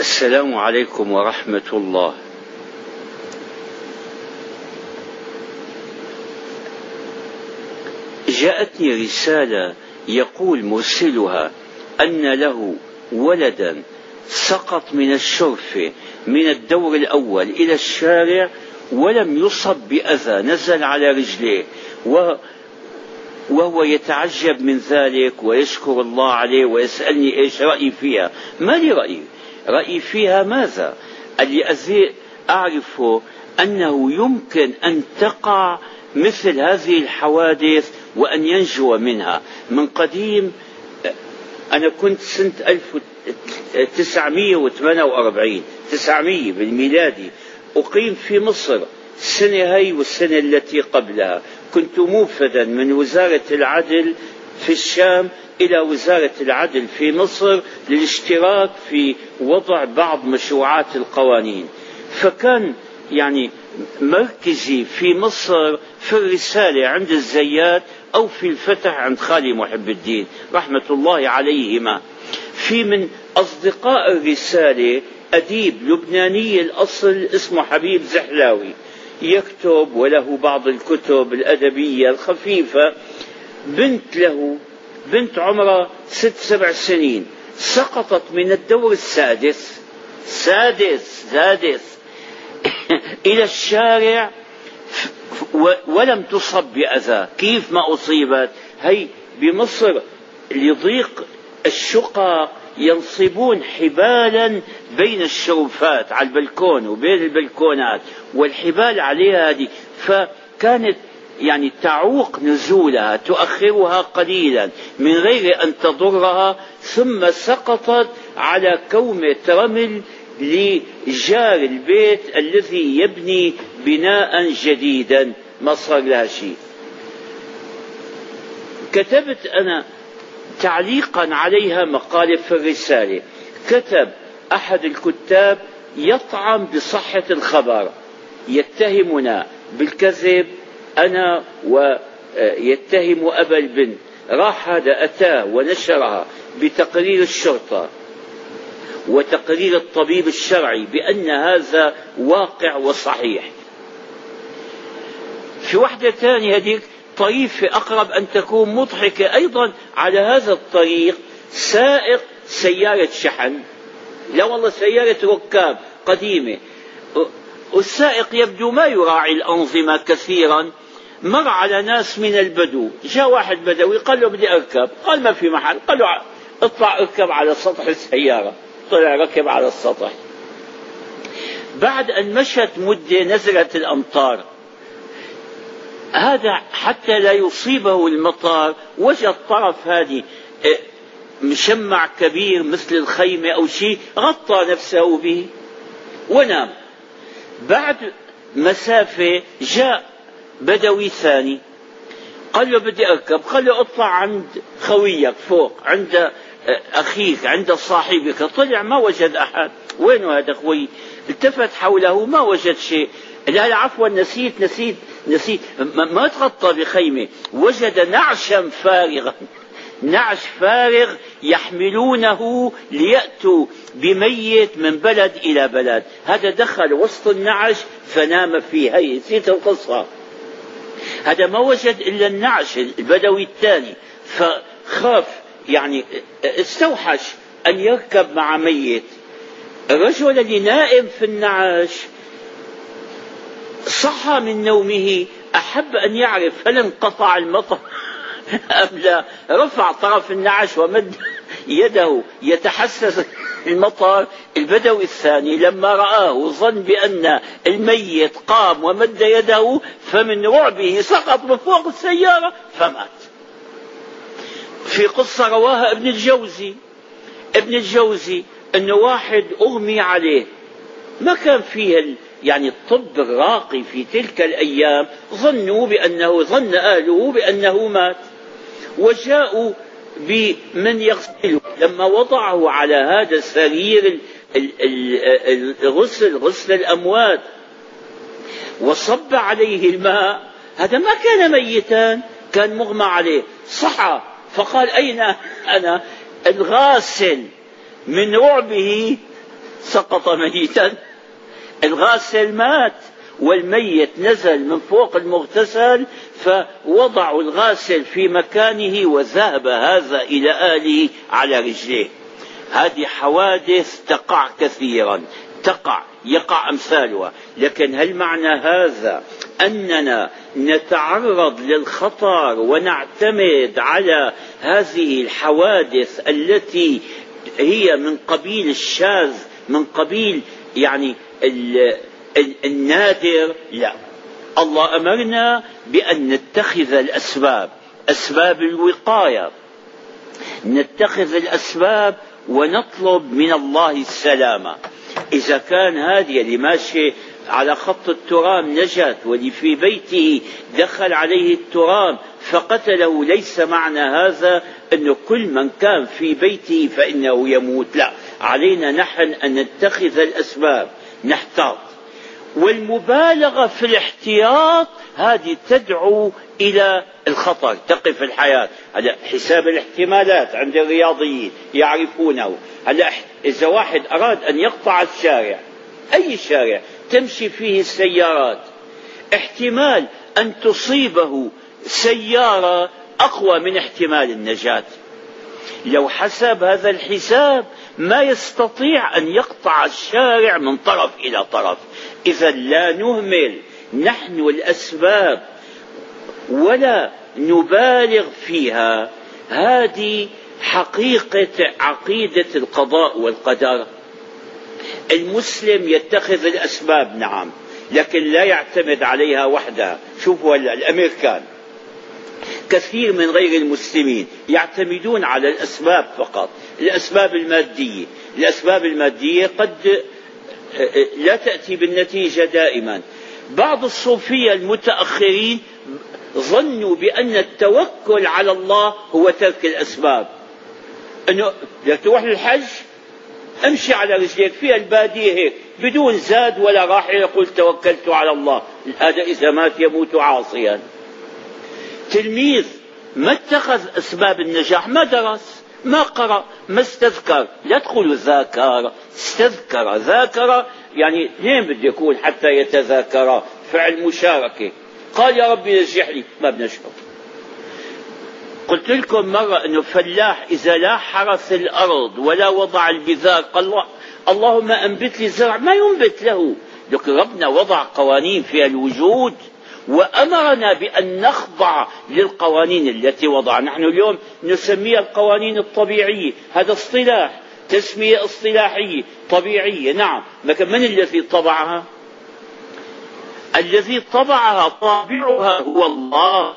السلام عليكم ورحمة الله. جاءتني رسالة يقول مرسلها أن له ولدا سقط من الشرفة من الدور الأول إلى الشارع ولم يصب بأذى نزل على رجليه وهو يتعجب من ذلك ويشكر الله عليه ويسألني إيش رأيي فيها ما لي رأي رأيي فيها ماذا؟ الذي أعرفه أنه يمكن أن تقع مثل هذه الحوادث وأن ينجو منها. من قديم أنا كنت سنة 1948 900 بالميلادي. أقيم في مصر السنة هي والسنة التي قبلها. كنت موفدا من وزارة العدل في الشام إلى وزارة العدل في مصر للاشتراك في وضع بعض مشروعات القوانين. فكان يعني مركزي في مصر في الرسالة عند الزيات أو في الفتح عند خالي محب الدين رحمة الله عليهما. في من أصدقاء الرسالة أديب لبناني الأصل اسمه حبيب زحلاوي. يكتب وله بعض الكتب الأدبية الخفيفة. بنت له بنت عمرها ست سبع سنين. سقطت من الدور السادس. سادس سادس. إلى الشارع. ولم تصب بأذى. كيف ما أصيبت؟ هي بمصر لضيق الشقق ينصبون حبالا بين الشرفات على البلكون وبين البلكونات. والحبال عليها هذه. فكانت يعني تعوق نزولها تؤخرها قليلا من غير أن تضرها ثم سقطت على كومه رمل لجار البيت الذي يبني بناء جديدا. ما صار لها شيء. كتبت أنا تعليقا عليها مقالب في الرسالة. كتب أحد الكتاب يطعن بصحة الخبر. يتهمنا بالكذب أنا ويتهم أبا البنت راح هذا أتاه ونشرها بتقرير الشرطة وتقرير الطبيب الشرعي بأن هذا واقع وصحيح. في واحدة ثانية هذيك طريفة أقرب أن تكون مضحكة أيضا على هذا الطريق سائق سيارة شحن. لا والله سيارة ركاب قديمة. والسائق يبدو ما يراعي الأنظمة كثيرا. مر على ناس من البدو. جاء واحد بدوي قال له بدي أركب. قال ما في محل. قال له اطلع اركب على سطح السيارة. طلع ركب على السطح. بعد أن مشت مدة نزلت الأمطار. هذا حتى لا يصيبه المطر وجد طرف هذه آه، مشمع كبير مثل الخيمة أو شيء غطى نفسه به ونام. بعد مسافة جاء بدوي ثاني قال له بدي أركب. قال له اطلع عند خويك فوق عند آه، أخيك عند صاحبك. طلع ما وجد أحد. وينه هذا خوي؟ التفت حوله ما وجد شيء. لا عفوا نسيت نسيت نسيت. ما تغطى بخيمة. وجد نعشا فارغا. نعش فارغ يحملونه ليأتوا بميت من بلد إلى بلد. هذا دخل وسط النعش فنام فيه هي نسيت القصة. هذا ما وجد إلا النعش البدوي الثاني. فخاف يعني استوحش أن يركب مع ميت. الرجل الذي نائم في النعش صحى من نومه أحب أن يعرف هل انقطع المطر. أم لا؟ رفع طرف النعش ومد يده يتحسس المطر البدوي الثاني. لما رآه ظن بأن الميت قام ومد يده فمن رعبه سقط من فوق السيارة فمات. في قصة رواها ابن الجوزي. ابن الجوزي انه واحد أغمي عليه. ما كان فيه يعني الطب الراقي في تلك الأيام ظنوا بأنه ظن أهله بأنه مات. وجاءوا بمن يغسله. لما وضعه على هذا السرير الغسل غسل الأموات وصب عليه الماء هذا ما كان ميتا كان مغمى عليه. صحى فقال أين أنا؟ الغاسل من رعبه سقط ميتا. الغاسل مات. والميت نزل من فوق المغتسل فوضعوا الغاسل في مكانه وذهب هذا إلى أهله على رجليه. هذه حوادث تقع كثيرا. تقع يقع أمثالها. لكن هل معنى هذا أننا نتعرض للخطر ونعتمد على هذه الحوادث التي هي من قبيل الشاذ من قبيل يعني النادر لا. الله أمرنا بأن نتخذ الأسباب أسباب الوقاية. نتخذ الأسباب ونطلب من الله السلامة. إذا كان هذه اللي ماشي على خط الترام نجت واللي في بيته دخل عليه الترام فقتله ليس معنى هذا أنه كل من كان في بيته فإنه يموت لا. علينا نحن أن نتخذ الأسباب نحتاط والمبالغة في الاحتياط هذه تدعو إلى الخطر تقف الحياة. هلا حساب الاحتمالات عند الرياضيين يعرفونه. هلا إذا واحد أراد أن يقطع الشارع أي شارع تمشي فيه السيارات. احتمال أن تصيبه سيارة أقوى من احتمال النجاة. لو حسب هذا الحساب ما يستطيع أن يقطع الشارع من طرف إلى طرف. إذا لا نهمل نحن الأسباب ولا نبالغ فيها. هذه حقيقة عقيدة القضاء والقدر. المسلم يتخذ الأسباب نعم لكن لا يعتمد عليها وحدها. شوفوا الأمريكان كثير من غير المسلمين يعتمدون على الأسباب فقط الأسباب المادية. الأسباب المادية قد لا تأتي بالنتيجة دائما. بعض الصوفية المتأخرين ظنوا بأن التوكل على الله هو ترك الأسباب. أنه بدك تروح للحج امشي على رجليك في البادية هيك بدون زاد ولا راحة يقول توكلت على الله. هذا إذا مات يموت عاصيا. تلميذ ما اتخذ أسباب النجاح ما درس ما قرأ ما استذكر. لا تقولوا ذاكر استذكر. ذاكر يعني اثنين بده يكون حتى يتذاكر. فعل مشاركة. قال يا ربي نجح لي. ما بنجحه قلت لكم مرة أنه فلاح إذا لا حرث الأرض ولا وضع البذار قال اللهم أنبت لي زرع. ما ينبت له. لكن ربنا وضع قوانين في الوجود. وأمرنا بأن نخضع للقوانين التي وضع نحن اليوم نسميها القوانين الطبيعية. هذا اصطلاح تسمية اصطلاحية طبيعية. نعم. لكن من الذي طبعها؟ الذي طبعها طابعها هو الله.